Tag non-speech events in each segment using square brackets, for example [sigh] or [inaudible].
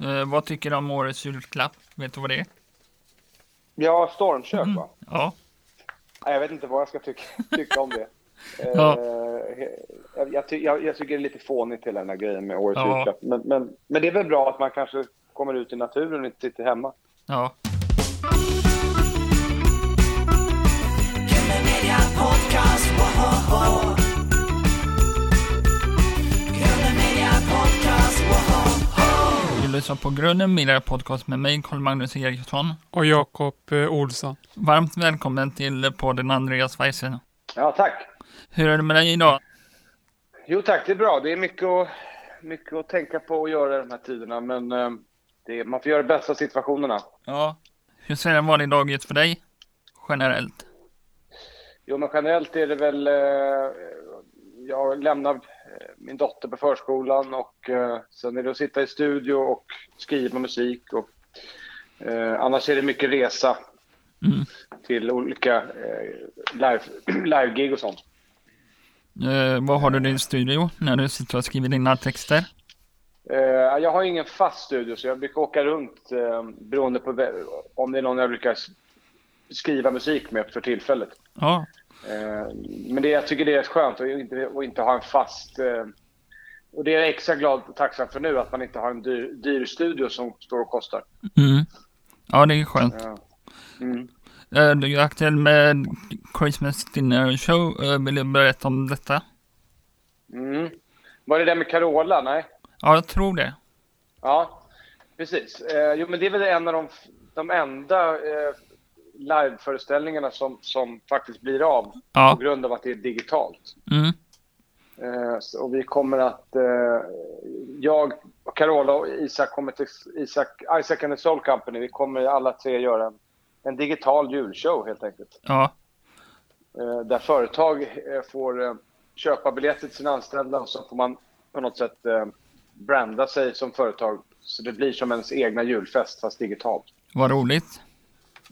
Eh, vad tycker du om årets julklapp? Vet du vad det är? Ja, stormkök Mm. va? Ja. Nej, Jag vet inte vad jag ska tycka, [laughs] tycka om det. Ja. Eh, jag, jag, ty, jag, jag tycker det är lite fånigt hela den här grejen med årets Ja. julklapp. Men, men, men det är väl bra att man kanske kommer ut i naturen och inte sitter hemma. Ja. Grunden Media Podcast, woho! Lyssnar på Grunden Media Podcast med mig, Carl-Magnus Eriksson. Och Jakob eh, Olsson. Varmt välkommen till podden Andreas Weise. Ja, tack. Hur är det med dig idag? Jo tack, det är bra. Det är mycket att, mycket att tänka på och göra i de här tiderna. Men eh, det, är- man får göra det bästa av situationerna. Ja. Hur ser en vanlig dag ut för dig? Generellt. Jo, men generellt är det väl... Eh, jag lämnar min dotter på förskolan och eh, sen är det att sitta i studio och skriva musik. Och, eh, annars är det mycket resa Mm. till olika eh, live, [clears throat] live-gig och sånt. Eh, vad har du i din studio när du sitter och skriver dina texter? Eh, jag har ingen fast studio så jag brukar åka runt eh, beroende på om det är någon jag brukar skriva musik med för tillfället. Ja. Eh, men det, jag tycker det är skönt att inte, att inte ha en fast... Eh, och det är jag extra glad och tacksam för nu, att man inte har en dyr, dyr studio som står och kostar. Mm. Ja, det är skönt. Ja. Mm. Eh, du är aktuell med Christmas Dinner Show. Vill du berätta om detta? Mm. Var det det med Carola? Nej? Ja, jag tror det. Ja, precis. Jo, men det är väl en av de, de enda liveföreställningarna som, som faktiskt blir av på Ja. grund av att det är digitalt. Mm. Eh, och vi kommer att... Eh, jag, Carola och Isak kommer till... Isak, Isaac and the Soul Company, vi kommer alla tre göra en, en digital julshow helt enkelt. Ja. Eh, där företag eh, får eh, köpa biljetter till sina anställda och så får man på något sätt eh, branda sig som företag. Så det blir som ens egna julfest fast digitalt. Vad roligt.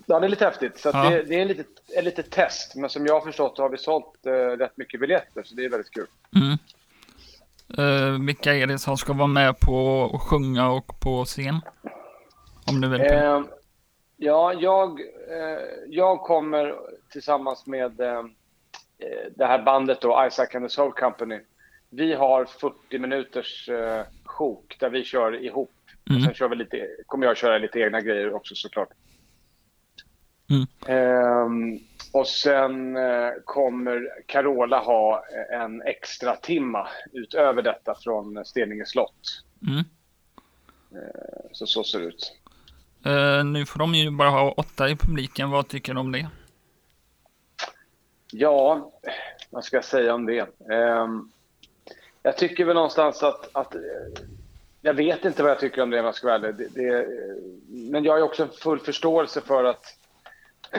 Ja, det är lite häftigt. Så Ja. det, det är en litet, ett litet test. Men som jag har förstått så har vi sålt eh, rätt mycket biljetter, så det är väldigt kul. Mm. Eh, vilka är det som ska vara med på att sjunga och på scen? Om du vill. Eh, ja, jag, eh, jag kommer tillsammans med eh, eh, det här bandet då, Isaac and the Soul Company. Vi har 40 minuters eh, sjok där vi kör ihop. Mm. Och sen kör vi lite, kommer jag köra lite egna grejer också såklart. Mm. Ehm, och sen eh, kommer Carola ha en extra timma utöver detta från Steninge slott. Mm. Så så ser det ut. Eh, nu får de ju bara ha åtta i publiken. Vad tycker du om det? Ja, vad ska jag säga om det? Ehm, jag tycker väl någonstans att, att... eh, Jag vet inte vad jag tycker om det om jag ska vara ärlig. eh, Men jag har också en full förståelse för att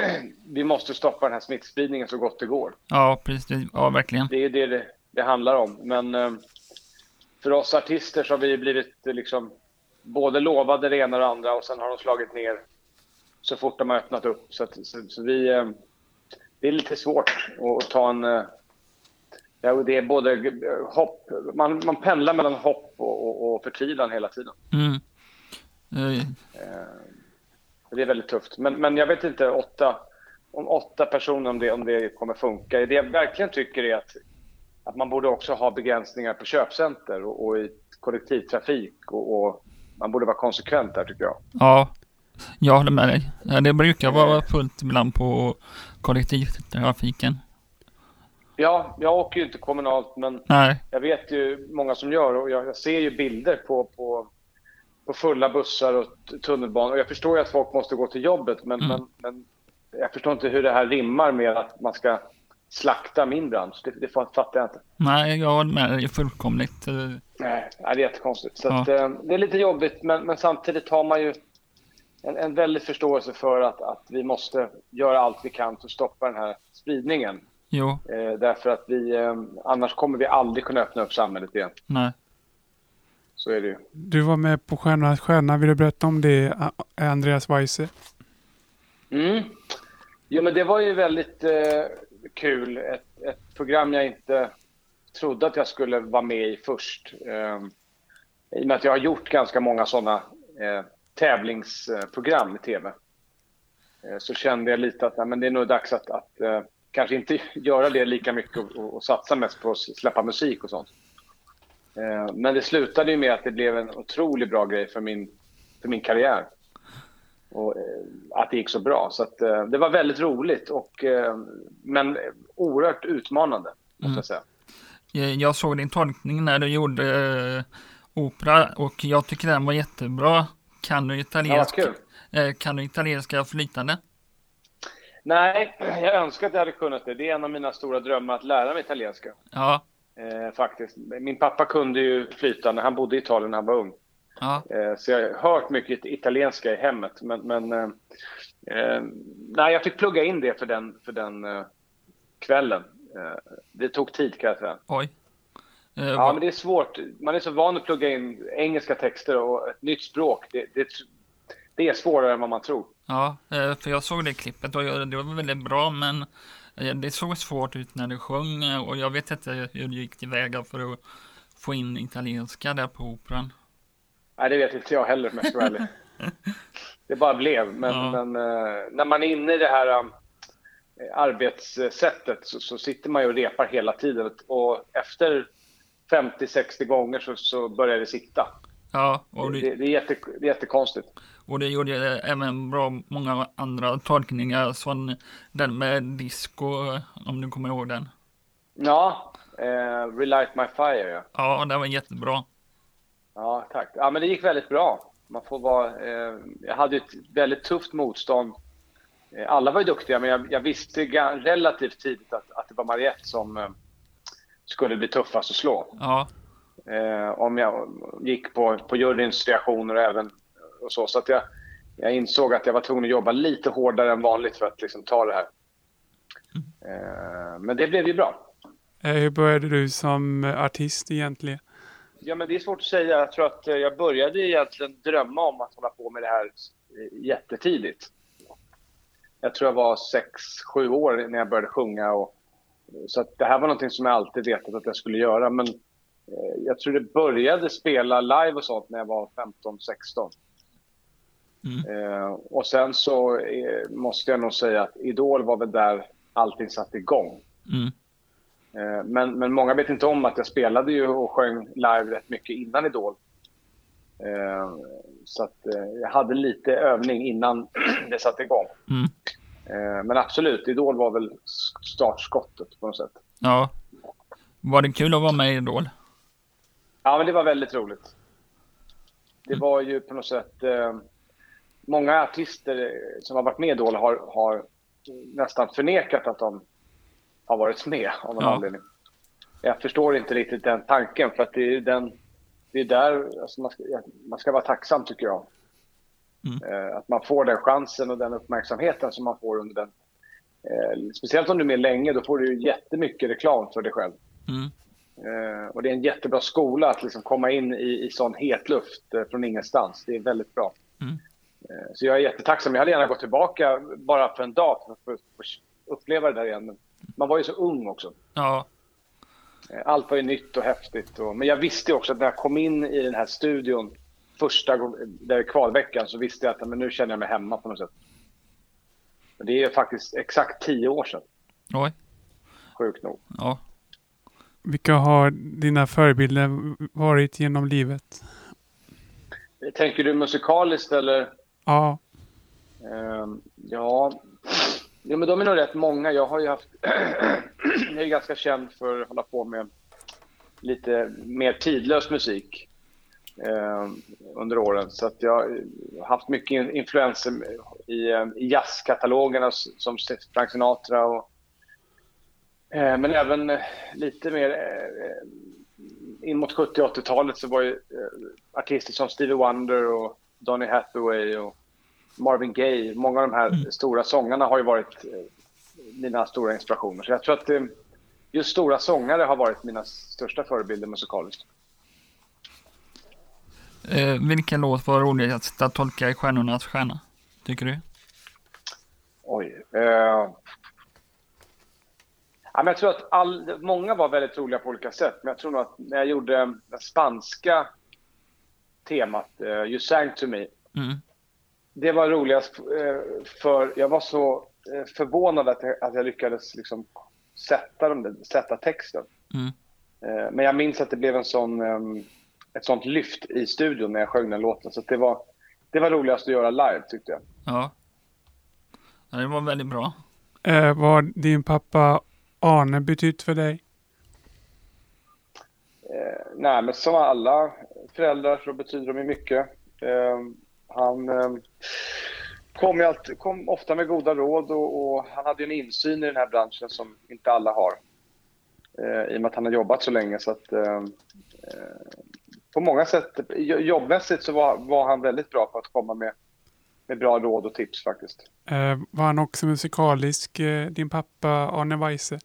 [clears throat] vi måste stoppa den här smittspridningen så gott det går. Ja, precis. Ja, verkligen. Det är det det, det handlar om. Men eh, för oss artister så har vi blivit eh, liksom både lovade det ena och det andra och sen har de slagit ner så fort de har öppnat upp. Så, att, så, så vi... eh, Det är lite svårt att, att ta en... eh, det är både eh, hopp... Man, man pendlar mellan hopp och, och, och förtvivlan hela tiden. Mm. Eh, Det är väldigt tufft. Men, men jag vet inte, åtta, om åtta personer, om det, om det kommer funka. Det jag verkligen tycker är att, att man borde också ha begränsningar på köpcenter och, och i kollektivtrafik. Och, och man borde vara konsekvent där, tycker jag. ja, jag håller med dig. Det brukar vara fullt ibland på kollektivtrafiken. Ja, jag åker ju inte kommunalt, men Nej. jag vet ju många som gör och jag, jag ser ju bilder på, på, på fulla bussar och tunnelbanor. Och jag förstår ju att folk måste gå till jobbet, men, Mm. men, men jag förstår inte hur det här rimmar med att man ska slakta min bransch. Det, det fattar jag inte. Nej, jag håller med dig fullkomligt. Eh, Nej, nej, det är jättekonstigt. Så Ja. att, eh, det är lite jobbigt, men, men samtidigt har man ju en, en väldig förståelse för att, att vi måste göra allt vi kan för att stoppa den här spridningen. Jo, Eh, därför att vi, eh, annars kommer vi aldrig kunna öppna upp samhället igen. nej. Så är det ju. Du var med på Stjärnornas stjärna. Vill du berätta om det, Andreas Weise? Mm. Jo, men det var ju väldigt eh, kul. Ett, ett program jag inte trodde att jag skulle vara med i först. Eh, I och med att jag har gjort ganska många sådana eh, tävlingsprogram i tv. Eh, så kände jag lite att nej, men det är nog dags att, att eh, kanske inte [laughs] göra det lika mycket och, och, och satsa mest på att släppa musik och sånt. Eh, men det slutade ju med att det blev en otroligt bra grej för min, för min karriär. Och eh, att det gick så bra. Så att, eh, det var väldigt roligt, och, men oerhört utmanande, måste jag säga. Jag såg din tolkning när du gjorde opera och jag tycker den var jättebra. Kan du Ja, italienska, eh, kan du italienska flytande? Nej, jag önskar att jag hade kunnat det. Det är en av mina stora drömmar att lära mig italienska. Ja, Eh, faktiskt. Min pappa kunde ju flytande. Han bodde i Italien när han var ung. ja, Eh, så jag har hört mycket italienska i hemmet. Men, men eh, eh, nej, jag fick plugga in det för den, för den eh, kvällen. Eh, det tog tid kan jag säga. oj. Ja, men det är svårt. Man är så van att plugga in engelska texter och ett nytt språk. Det, det, det är svårare än vad man tror. Ja, för jag såg det klippet och det var väldigt bra men det såg svårt ut när du sjöng eh, och jag vet inte hur du gick tillväga för att få in italienska där på operan. Nej, det vet inte jag heller om jag ska vara ärlig. [laughs] Det bara blev. Men, Ja. men eh, när man är inne i det här um, arbetssättet så, så sitter man ju och repar hela tiden. Och efter 50-60 gånger så, så börjar det sitta. Ja, och Det, du, det, är jätte, det är jättekonstigt. Och det gjorde även bra många andra tolkningar som den med disco, om du kommer ihåg den. Ja, eh, Relight My Fire ja. Ja, den var jättebra. Ja, tack. Ja, men det gick väldigt bra. Man får vara, eh, jag hade ett väldigt tufft motstånd. Eh, alla var ju duktiga, men jag, jag visste relativt tidigt att, att det var Mariette som eh, skulle bli tuffast att slå. Ja, Eh, om jag gick på, på juryns reaktioner och även och så. Så att jag, jag insåg att jag var tvungen att jobba lite hårdare än vanligt för att liksom ta det här. Eh, men det blev ju bra. Eh, Hur började du som artist egentligen? Ja, men det är svårt att säga. Jag tror att eh, jag började egentligen drömma om att hålla på med det här jättetidigt. Jag tror jag var sex, sju år när jag började sjunga. Och, så att det här var någonting som jag alltid vetat att jag skulle göra. Men jag tror det började spela live och sånt när jag var 15, 16. Eh, och sen så eh, måste jag nog säga att Idol var väl där allting satte igång. mm, Eh, Men, men många vet inte om att jag spelade ju och sjöng live rätt mycket innan Idol. Eh, Så att eh, jag hade lite övning innan [clears throat] det satte igång. mm, Eh, Men absolut, Idol var väl startskottet på något sätt. ja. Var det kul att vara med i Idol? Ja, men det var väldigt roligt. Det var ju på något sätt... Många artister eh, som har varit med i Idol har, har nästan förnekat att de har varit med av någon Ja. anledning. Jag förstår inte riktigt den tanken, för att det är den... Det är där alltså man, ska, man ska vara tacksam, tycker jag. Eh, att man får den chansen och den uppmärksamheten som man får under den. Eh, speciellt om du är med länge, då får du ju jättemycket reklam för dig själv. Mm, och det är en jättebra skola att liksom komma in i, i sån hetluft från ingenstans. Det är väldigt bra. Mm. Eh, så jag är jättetacksam. Jag hade gärna gått tillbaka bara för en dag för att uppleva det där igen. Men man var ju så ung också. ja, Eh, Allt var ju nytt och häftigt. Och, men jag visste också att när jag kom in i den här studion första där kvalveckan, så visste jag att men nu känner jag mig hemma på något sätt. Det är ju faktiskt exakt tio år sedan, oj, sjukt nog. ja. Vilka har dina förebilder varit genom livet? Tänker du musikaliskt eller? Ja, ehm, ja, ja, men de är nog rätt många. Jag har ju haft... [clears throat] jag är ganska känd för att hålla på med lite mer tidlös musik ehm, under åren. Så att jag har haft mycket influenser i, ehm, i jazzkatalogerna som Frank Sinatra och eh, men även lite mer eh, in mot 70 80-talet så var ju eh, artister som Stevie Wonder och Donny Hathaway och Marvin Gaye, många av de här stora sångarna har ju varit eh, mina stora inspirationer. Så jag tror att eh, just stora sångare har varit mina största förebilder musikaliskt. Eh, vilken låt var roligast att tolka i Stjärnornas stjärna? Tycker du? Oj. Eh, ja, men jag tror att all, många var väldigt roliga på olika sätt. Men jag tror nog att när jag gjorde det spanska temat, eh, You sang to me, Mm. Det var roligast eh, för jag var så eh, förvånad att jag, att jag lyckades liksom sätta, dem, sätta texten. Mm. Men jag minns att det blev en sån, ett sånt lyft i studion när jag sjöng den låten. Så att det, var, det var roligast att göra live tyckte jag. Ja. ja. Det var väldigt bra. Eh, vad har din pappa Arne betytt för dig? Eh, nej, men som alla föräldrar så betyder de ju mycket. Eh, han eh, kom, ju alltid, kom ofta med goda råd och, och han hade ju en insyn i den här branschen som inte alla har. Eh, I och med att han har jobbat så länge. Så att, eh, på många sätt, jobbmässigt så var, var han väldigt bra på att komma med, med bra råd och tips faktiskt. Eh, var han också musikalisk, eh, din pappa Arne Weise?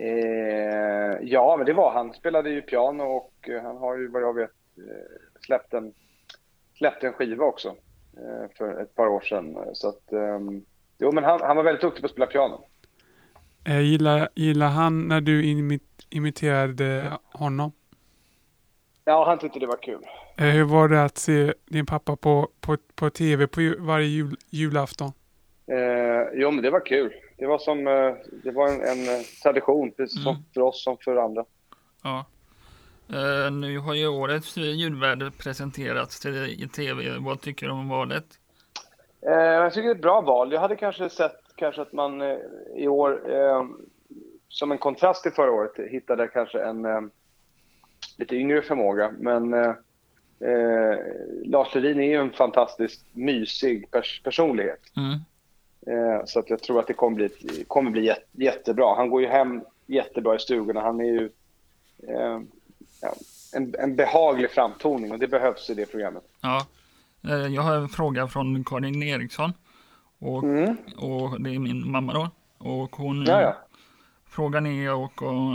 Eh, ja, men det var han. Spelade ju piano och eh, han har ju vad jag vet eh, släppt en, släppt en skiva också eh, för ett par år sedan. Så att, ehm, jo, men han, han var väldigt duktig på att spela piano. Eh, gillar, gillar han när du imit, imiterade honom? Ja, han tyckte det var kul. Eh, hur var det att se din pappa på, på, på tv på ju, varje jul, julafton? Eh, jo, men det var kul. Det var, som, eh, det var en, en eh, tradition, precis som Mm. för oss som för andra. Ja. Eh, nu har ju årets julvärde presenterats i i tv. Vad tycker du om valet? Eh, jag tycker det är ett bra val. Jag hade kanske sett kanske att man eh, i år, som en kontrast till förra året, hittade kanske en lite yngre förmåga. Men Lars Lerin är ju en fantastiskt mysig pers- personlighet. Mm. Eh, så att jag tror att det kommer bli, kommer bli jät- jättebra. Han går ju hem jättebra i stugorna. Han är ju eh, en, en behaglig framtoning och det behövs i det programmet. Ja. Eh, jag har en fråga från Karin Eriksson. Och, Mm. och det är min mamma då. Och hon, frågan är och, och,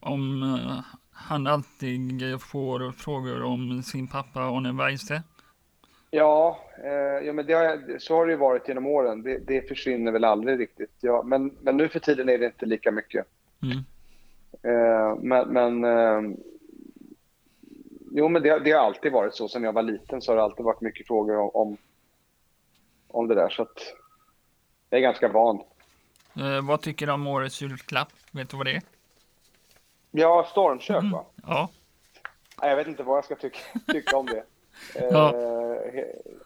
om eh, han alltid får frågor om sin pappa Arne Weise. Ja, eh, ja men det har, så har det ju varit genom åren. Det, det försvinner väl aldrig riktigt. Ja, men, men nu för tiden är det inte lika mycket. Mm. Eh, men men eh, jo, men det, det har alltid varit så. Sen jag var liten så har det alltid varit mycket frågor om, om, om det där. Så att jag är ganska van. Eh, vad tycker du om årets julklapp? Vet du vad det är? Ja, stormkök va? Ja. Jag vet inte vad jag ska tycka, tycka om det. [laughs] Eh, Ja.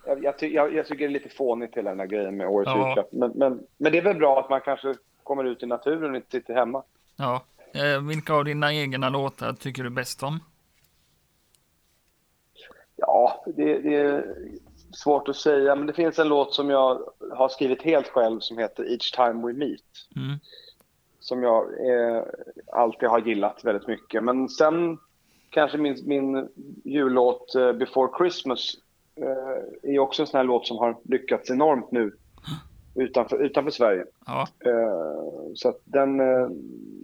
Jag, jag, jag, jag tycker det är lite fånigt hela den här grejen med årets Ja. julklapp. Men, men, men det är väl bra att man kanske kommer ut i naturen och inte sitter hemma. ja. Eh, vilka av dina egna låtar tycker du bäst om? Ja, det, det är svårt att säga, men det finns en låt som jag har skrivit helt själv som heter Each time we meet. Mm. Som jag eh, alltid har gillat väldigt mycket. Men sen kanske min, min jullåt eh, Before Christmas eh, är också en sån här låt som har lyckats enormt nu utanför, utanför Sverige. Ja. Eh, så den eh,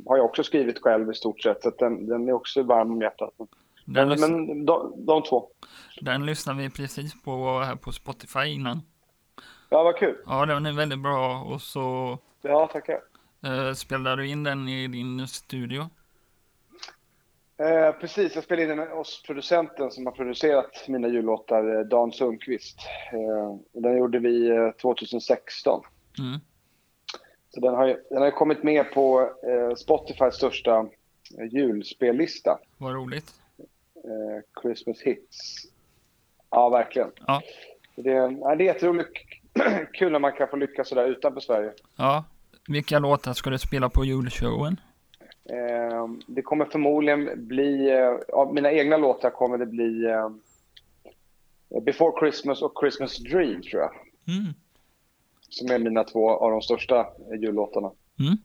har jag också skrivit själv i stort sett. Så den, den är också varm om hjärtat. Den, Men, men de, de två. den lyssnar vi precis på här på Spotify innan. Ja, vad kul. Ja, den är väldigt bra och så Ja, tackar. eh, spelar du in den i din studio. Eh, precis, jag spelade in den hos producenten som har producerat mina jullåtar, eh, Dan Sundqvist. Eh, den gjorde vi eh, 2016. Mm. Så den har, ju, den har kommit med på eh, Spotifys största eh, julspellista, Vad roligt. eh, Christmas Hits. Ja, verkligen. Ja. Det, är- ja, det är jätteroligt. [clears throat] Kul när man kan få lyckas sådär utanför Sverige. Ja. Vilka låtar ska du spela på julshowen? Eh, det kommer förmodligen bli, eh, av mina egna låtar kommer det bli eh, Before Christmas och Christmas Dream tror jag. Mm. Som är mina två av de största eh, jullåtarna. Mm.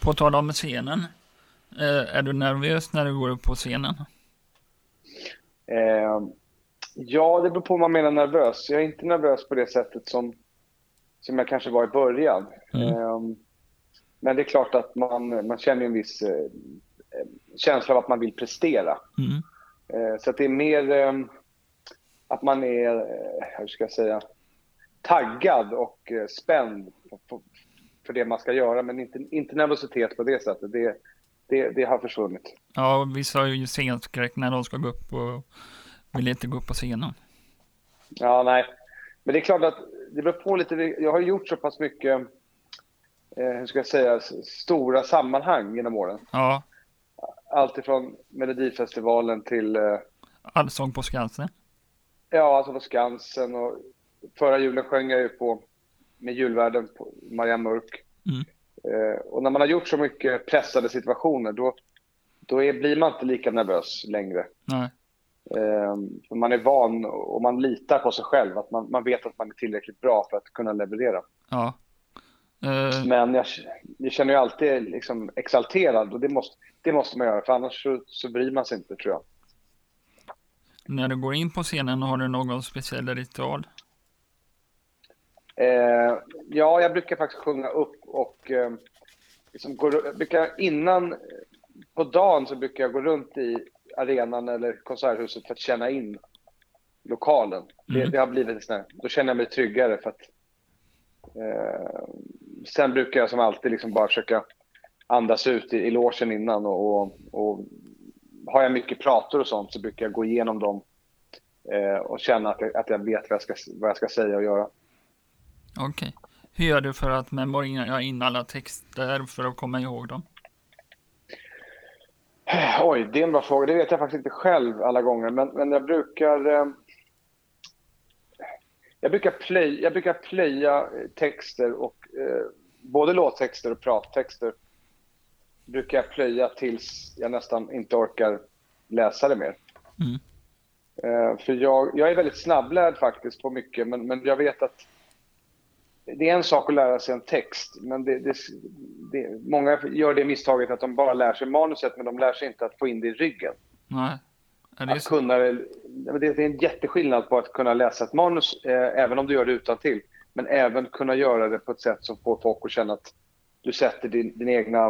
På tal om scenen. Eh, är du nervös när du går upp på scenen? Eh, ja, det beror på vad man menar nervös. Jag är inte nervös på det sättet som, som jag kanske var i början. Mm. Eh, men det är klart att man, man känner en viss eh, känsla av att man vill prestera. Mm. Eh, så att det är mer eh, att man är, eh, hur ska jag säga, taggad och spänd på, på, för det man ska göra, men inte, inte nervositet på det sättet. Det, det, det har försvunnit. Ja, vissa har ju scenskräck när de ska gå upp och vill inte gå upp på scenen. Ja, nej. Men det är klart att det beror på lite. Jag har gjort så pass mycket, eh, hur ska jag säga, stora sammanhang genom åren. Ja, Allt ifrån Melodifestivalen till, eh, Allsång på Skansen. ja, alltså på Skansen och förra julen sjöng jag ju på, med julvärden på Marianne Mörk. Mm. Eh, och när man har gjort så mycket pressade situationer, då, då är, blir man inte lika nervös längre. Nej, Eh, man är van och man litar på sig själv, att man, man vet att man är tillräckligt bra för att kunna leverera. ja. Eh, Men jag, jag känner ju alltid liksom exalterad och det måste, det måste man göra för annars så, så bryr man sig inte tror jag. när du går in på scenen, har du någon speciell ritual? Eh, ja, jag brukar faktiskt sjunga upp och eh, liksom går, brukar innan, på dagen så brukar jag gå runt i arenan eller konserthuset för att känna in lokalen. Det, Mm. det har blivit här, då känner jag mig tryggare för att eh, sen brukar jag som alltid liksom bara försöka andas ut i, i logen innan och, och, och har jag mycket prator och sånt så brukar jag gå igenom dem eh, och känna att jag, att jag vet vad jag, ska, vad jag ska säga och göra. Okej. Hur gör du för att memorera in alla texter för att komma ihåg dem? Oj, det är en bra fråga. Det vet jag faktiskt inte själv alla gånger. Men, men jag brukar... Eh, jag, brukar plöj, jag brukar eh, texter och eh, både låttexter och prattexter brukar jag plöja tills jag nästan inte orkar läsa det mer. Mm. Eh, för jag, jag är väldigt snabblärd faktiskt på mycket, men, men jag vet att det är en sak att lära sig en text, men det, det, det, många gör det misstaget att de bara lär sig manuset, men de lär sig inte att få in det i ryggen. Nej. Är det Att kunna, det, det är en jätteskillnad på att kunna läsa ett manus, eh, även om du gör det utan till, men även kunna göra det på ett sätt som får folk att känna att du sätter din, din egna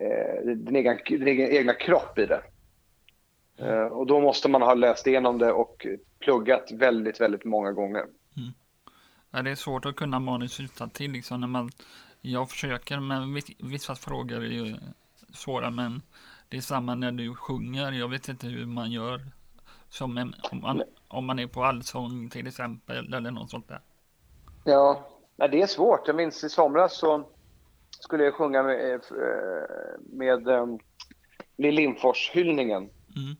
eh, din, egen, din egen, egna kropp i det. Eh, och då måste man ha läst igenom det och pluggat väldigt, väldigt många gånger. Ja, det är svårt att kunna manus utan till liksom när man, jag försöker men viss- vissa frågor är ju svåra men det är samma när du sjunger, jag vet inte hur man gör som en, om, man, om man är på allsång till exempel eller något sånt där. Ja, det är svårt. Jag minns i somras så skulle jag sjunga med, eh, med um, Lill Lindfors-hyllningen Mm.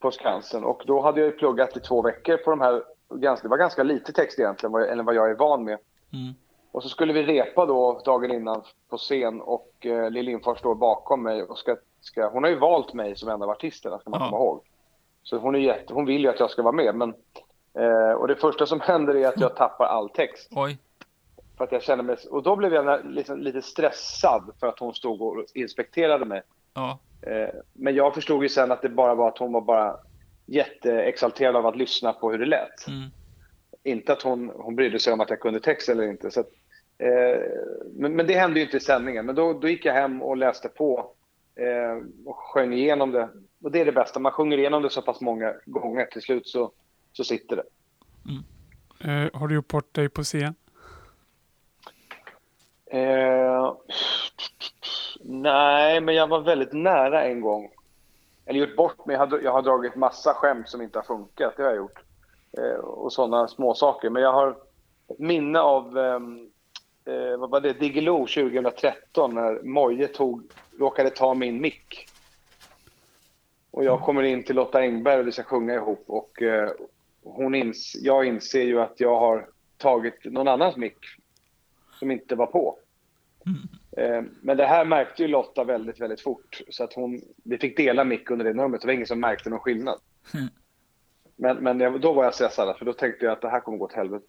på Skansen och då hade jag ju pluggat i två veckor på de här, ganska, det var ganska lite text egentligen, vad eller vad jag är van med. Mm. Och så skulle vi repa då dagen innan på scen och eh, Lill Lindfors står bakom mig och ska, ska, hon har ju valt mig som en av artisterna ska man Ja. komma ihåg. Så hon, är jätte, hon vill ju att jag ska vara med men eh, och det första som [laughs] händer är att jag tappar all text. Oj, För att jag känner mig, och då blev jag liksom, lite stressad för att hon stod och inspekterade mig. ja, Eh, men jag förstod ju sen att det bara var att hon var bara jätteexalterad av att lyssna på hur det lät. mm. Inte att hon, hon brydde sig om att jag kunde text eller inte. Så att, eh, men, men det hände ju inte i sändningen. Men då, då gick jag hem och läste på eh, och sjöng igenom det. Och det är det bästa. Man sjunger igenom det så pass många gånger. Till slut så, så sitter det. Eh, har du gjort bort dig på scen? Eh, nej, men jag var väldigt nära en gång. Eller gjort bort mig. Jag har, jag har dragit massa skämt som inte har funkat. Det har jag gjort. Eh, och sådana små saker. Men jag har ett minne av ehm, eh, vad var det? Diggiloo 2013 när Moje tog, råkade ta min mick. Och jag kommer in till Lotta Engberg och vi ska sjunga ihop. Och eh, hon ins, jag inser ju att jag har tagit någon annans mick som inte var på. Mm. Men det här märkte ju Lotta väldigt, väldigt fort. Så att hon, vi fick dela mick under det numret. Det var ingen som märkte någon skillnad. Men, men jag, då var jag stressad, för då tänkte jag att det här kommer gå åt helvete.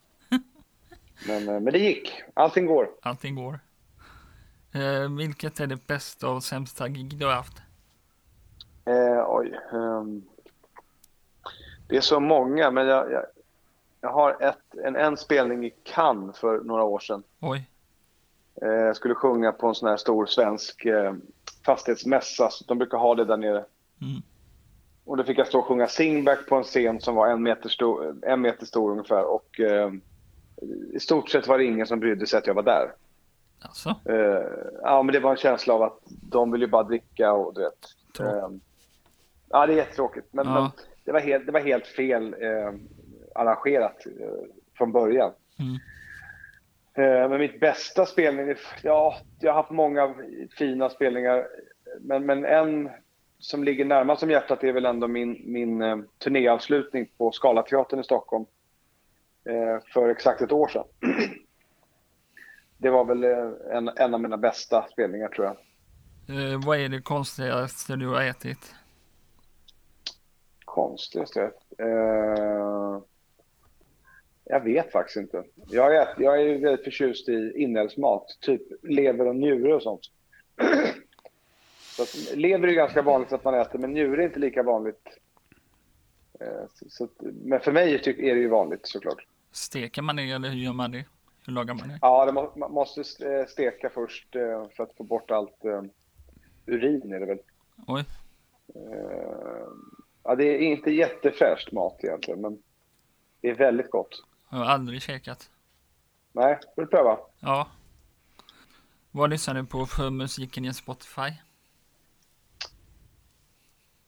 [laughs] Men, eh, men det gick. Allting går. allting går. Eh, vilket är det bästa och sämsta gig du har haft? Eh, oj. ehm. det är så många, men jag, jag, jag har ett, en, en spelning i Cannes för några år sedan. Oj, Eh, jag skulle sjunga på en sån här stor svensk eh, fastighetsmässa. Så de brukar ha det där nere. Mm. Och då fick jag stå och sjunga singback på en scen som var en meter stor, en meter stor ungefär. Och eh, i stort sett var det ingen som brydde sig att jag var där. Alltså, Eh, ja, men det var en känsla av att de vill ju bara dricka och du vet. Eh, ja, det är jättetråkigt. Men, Ja. men det, var helt, det var helt fel arrangerat från början. Mm. Eh, men mitt bästa spelning, ja, jag har haft många fina spelningar. Men, men en som ligger närmast om hjärtat är väl ändå min, min eh, turnéavslutning på Scalateatern i Stockholm. Eh, för exakt ett år sedan. [clears throat] Det var väl en, en av mina bästa spelningar tror jag. eh, vad är det konstigaste du har ätit? Konstigaste? Eh, jag vet faktiskt inte. Jag är, jag är väldigt förtjust i inälvsmat, typ lever och njure och sånt. Så lever är ganska vanligt att man äter, men njure är inte lika vanligt. Eh, så, men för mig är det ju vanligt såklart. Steker man det eller hur gör man det? Hur lagar man det? Ja, det må, man måste eh, steka först eh, för att få bort allt urin är det väl. Oj, ja, det är inte jättefräscht mat egentligen, men det är väldigt gott. Jag har aldrig käkat. Nej, får du pröva. Ja. Vad lyssnar du på för musiken i Spotify?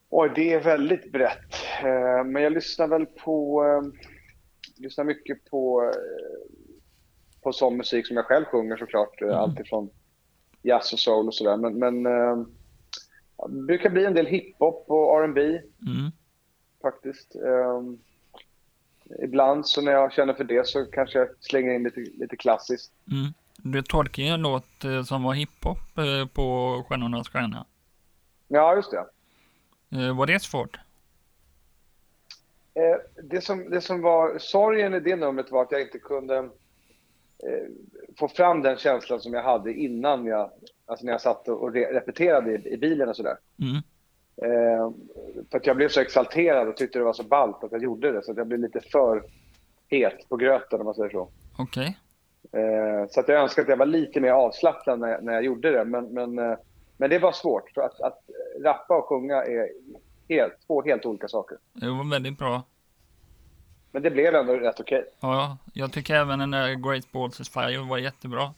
Oj, det är väldigt brett. Eh, men jag lyssnar väl på... Eh, lyssnar mycket på, eh, på sån musik som jag själv sjunger såklart. Mm. Allt ifrån jazz och soul och sådär. Men, men det brukar bli en del hiphop och R&B Mm. faktiskt. Eh, ibland så när jag känner för det så kanske jag slänger in lite, lite klassiskt. Mm. Du tolkade ju en låt eh, som var hiphop eh, på Stjärnornas stjärna. Ja, just det. Eh, var det svårt? Det, som, det som var sorgen i det numret var att jag inte kunde få fram den känslan som jag hade innan jag, alltså när jag satt och re- repeterade i, i bilen och sådär. Mm. Eh, för att jag blev så exalterad och tyckte det var så ballt att jag gjorde det så att jag blev lite för het på gröten om man säger så. Okej. Eh, så att jag önskar att jag var lite mer avslappnad när jag, när jag gjorde det. Men, men, eh, men det var svårt för att, att rappa och sjunga är helt, två helt olika saker. Det var väldigt bra. Men det blev ändå rätt okej. Ja, jag tycker även den där Great Balls is Fire var jättebra.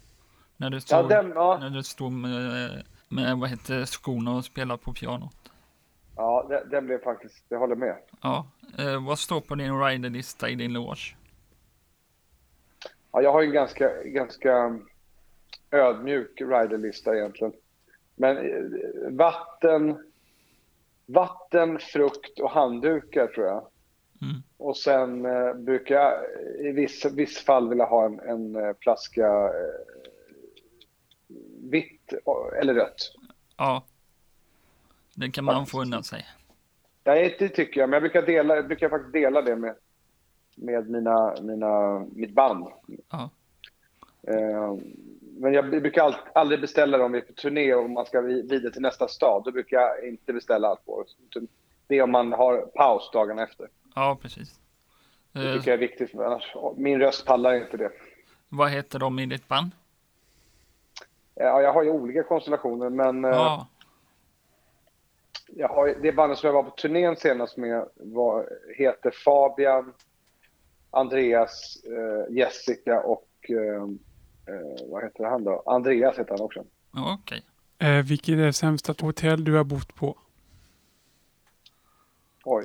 När du Ja, stod, den, ja, när du stod med, med vad heter skorna och spelade på pianot. Den, den blev faktiskt, jag håller med. Ja, eh, vad står på din riderlista i din loge? Ja, jag har ju en ganska, ganska ödmjuk riderlista egentligen. Men eh, vatten, vatten, frukt och handdukar tror jag. Mm. Och sen eh, brukar jag i vissa, vissa fall vilja ha en, en eh, flaska eh, vitt och- eller rött. Ja. Det kan man få undan sig. Nej, det tycker jag. Men jag brukar, dela, jag brukar faktiskt dela det med, med mina, mina, mitt band. Ja. Eh, men jag brukar all, aldrig beställa dem vi är på turné och man ska vi- vidare till nästa stad. Då brukar jag inte beställa alkohol. Det är om man har paus dagen efter. Ja, precis. Det Eh, tycker jag är viktigt. Annars, min röst pallar inte det. vad heter de i ditt band? Eh, Ja, jag har ju olika konstellationer, men eh, Ja, jag har, det bandet som jag var på turnén senast med var, heter Fabian, Andreas, eh, Jessica och eh, eh, vad heter han då? Andreas heter han också. okej. Eh, vilket är det sämsta hotell du har bott på? Oj.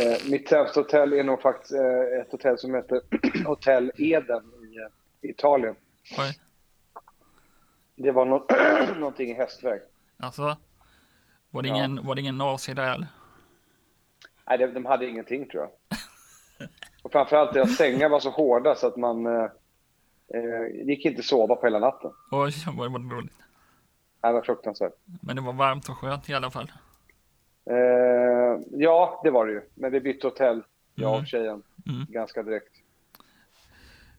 Eh, mitt sämsta hotell är nog faktiskt eh, ett hotell som heter [clears throat] Hotell Eden i eh, Italien. Oj. Det var nå [clears throat] någonting i hästväg. Alltså, var det Ja. ingen, var det ingen där? eller? Nej, de, de hade ingenting tror jag. [laughs] Och framförallt deras sängar var så hårda så att man eh, eh, gick inte sova på hela natten. Oj, [laughs] vad var dåligt. Det var fruktansvärt. Men det var varmt och skönt i alla fall. Eh, ja, det var det ju. Men vi bytte hotell, jag Mm. och tjejen, Mm. ganska direkt.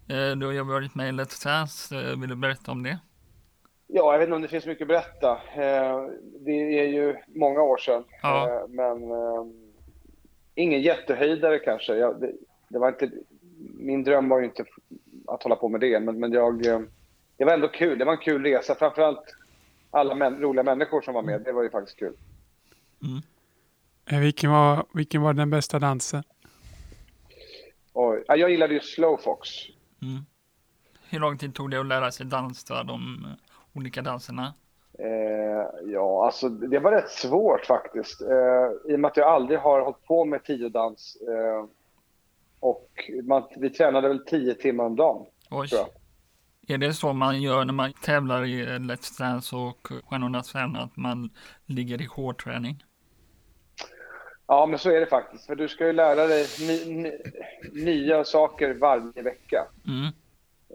Eh, du har ju varit med i Let's Dance. Eh, vill du berätta om det? Ja, jag vet inte om det finns mycket att berätta. Eh, det är ju många år sedan. Ja. Eh, men eh, ingen jättehöjdare kanske. Jag, det, det var inte, min dröm var ju inte att hålla på med det, men, men jag, eh, det var ändå kul. Det var en kul resa. Framförallt alla män, roliga människor som var med. Det var ju faktiskt kul. Eh, vilken, var, vilken var den bästa dansen? Ja, jag gillade ju Slowfox. Mm. Hur lång tid tog det att lära sig dansa de eh, olika danserna? Eh, ja, alltså det var rätt svårt faktiskt. Eh, I och med att jag aldrig har hållit på med tiodans. Eh, och man, vi tränade väl tio timmar om dagen. Oj. Tror jag. Är det så man gör när man tävlar i Let's Dance och Stjärnornas stjärna, att man ligger i hårdträning? Ja, men så är det faktiskt. För du ska ju lära dig ny, ny, nya saker varje vecka. Mm.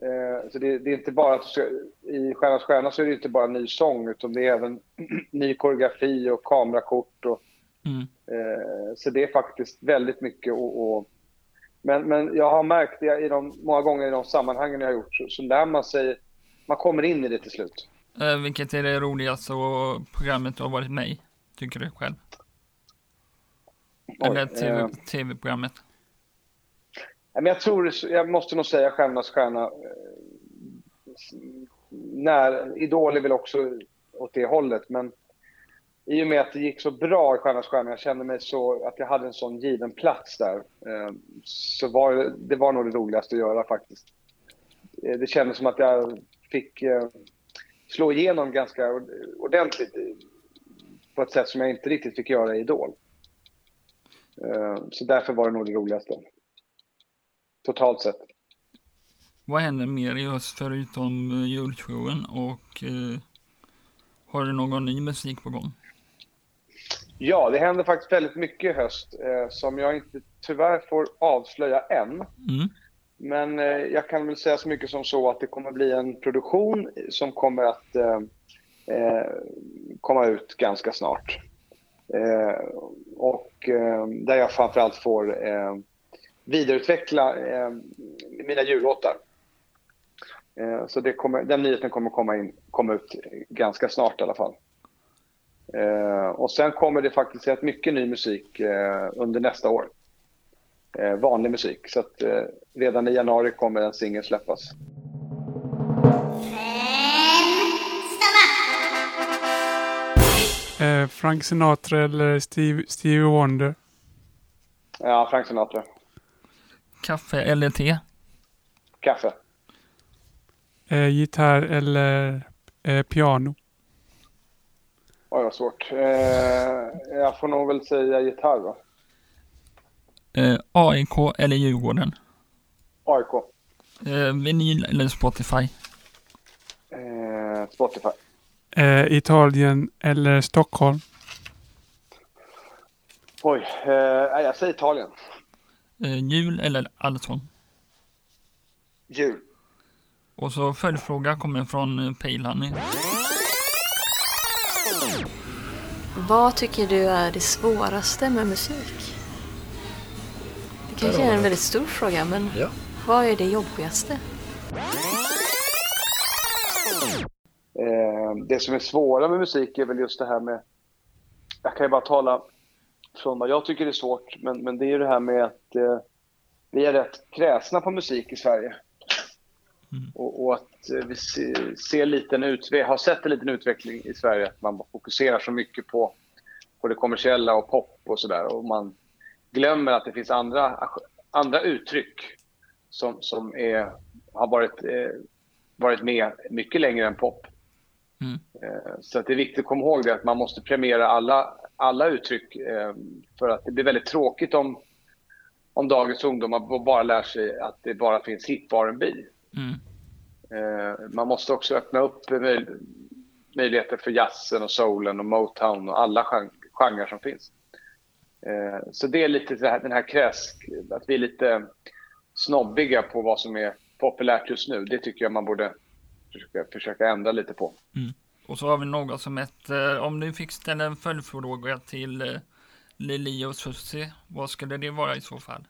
Eh, så det, det är inte bara att i Stjärnas stjärna så är det inte bara ny sång utan det är även [clears throat] ny koreografi och kamerakort. Och, Mm. eh, så det är faktiskt väldigt mycket. Och, och, men, men jag har märkt det i de, många gånger i de sammanhangen jag har gjort så, så lär man sig, man kommer in i det till slut. Eh, vilket är det roligaste programmet du har varit med i, tycker du själv? Eller eh, TV, tv-programmet? Men jag tror, jag måste nog säga Stjärnornas stjärna. Eh, när, Idol är väl också åt det hållet, men i och med att det gick så bra i Stjärnornas stjärna, jag kände mig så, att jag hade en sån given plats där, eh, så var det, var nog det roligaste att göra faktiskt. Eh, det kändes som att jag fick slå igenom ganska ordentligt på ett sätt som jag inte riktigt fick göra i Idol. Så därför var det nog det roligaste. Totalt sett. Vad händer mer i höst förutom uh, julshowen och eh, har du någon ny musik på gång? Ja, det händer faktiskt väldigt mycket i höst eh, som jag inte tyvärr får avslöja än. Mm. Men eh, jag kan väl säga så mycket som så att det kommer bli en produktion som kommer att eh, eh, komma ut ganska snart. Eh, och eh, där jag framförallt får eh, vidareutveckla eh, mina jullåtar. Eh, så det kommer, den nyheten kommer komma, in, komma ut ganska snart i alla fall. Eh, och sen kommer det faktiskt rätt mycket ny musik eh, under nästa år. Eh, vanlig musik. Så att eh, redan i januari kommer en singel släppas. Frank Sinatra eller Steve, Stevie Wonder? Ja, Frank Sinatra. Kaffe eller te? Kaffe. Eh, gitarr eller eh, piano? Oj, vad svårt. Eh, jag får nog väl säga gitarr va? Eh, AIK eller Djurgården? AIK. Eh, vinyl eller Spotify? Eh, Spotify. Eh, Italien eller Stockholm? Oj, eh, jag säger Italien. Eh, jul eller allsång? Jul. Och så följdfråga kommer från eh, Pejlani. Vad tycker du är det svåraste med musik? Det kanske är en väldigt stor fråga, men Ja. vad är det jobbigaste? Eh, det som är svåra med musik är väl just det här med... Jag kan ju bara tala från vad jag tycker är svårt, men, men det är ju det här med att eh, vi är rätt kräsna på musik i Sverige. Och, och att eh, vi ser, ser liten utve- har sett en liten utveckling i Sverige, att man fokuserar så mycket på, på det kommersiella och pop och sådär. Och man glömmer att det finns andra, andra uttryck som, som är, har varit, eh, varit med mycket längre än pop. Mm. Eh, Så att det är viktigt att komma ihåg det, att man måste premiera alla, alla uttryck. eh, För att det blir väldigt tråkigt om, om dagens ungdomar bara lär sig att det bara finns hip och R&B. Mm. Eh, Man måste också öppna upp möj- möjligheter för jazzen och soulen och motown och alla gen- genrer som finns. Eh, Så det är lite det här, den här kräs, att vi är lite snobbiga på vad som är populärt just nu. Det tycker jag man borde försöka, försöka ändra lite på. Och så har vi något som heter, om du fick ställa en följdfråga till eh, Lili och Susie, vad skulle det vara i så fall?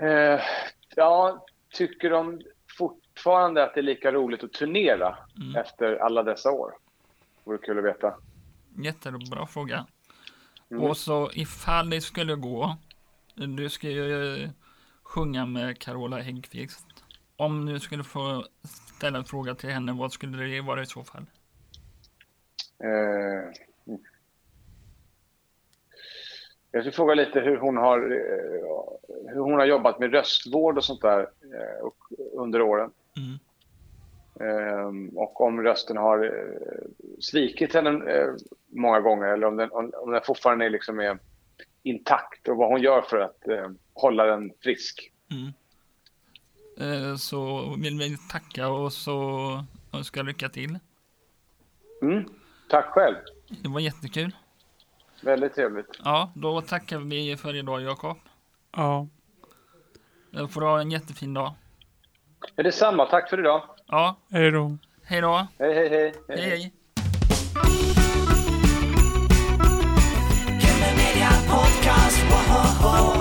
Eh, ja, tycker de fortfarande att det är lika roligt att turnera Mm. efter alla dessa år? Vore kul att veta. Jättebra fråga. Mm. Och så ifall det skulle gå, du ska ju eh, sjunga med Carola Häggkvist. Om du skulle få ställa en fråga till henne, vad skulle det vara i så fall? Eh, mm. Jag skulle fråga lite hur hon har, eh, hur hon har jobbat med röstvård och sånt där eh, och, under åren. Mm. Ehm, och om rösten har eh, svikit henne eh, många gånger eller om den, om, om den fortfarande är, liksom är intakt och vad hon gör för att eh, hålla den frisk. Mm. Eh, så vill vi tacka och så önska lycka till. Mm. Tack själv. Det var jättekul. Väldigt trevligt. Ja, då tackar vi för idag Jakob. Ja. Eh, Får ha en jättefin dag. Ja, detsamma. Tack för idag. Ja, Hej då. hej då. Hej, hej, hej. Hej hej. Media Podcast. Whoa,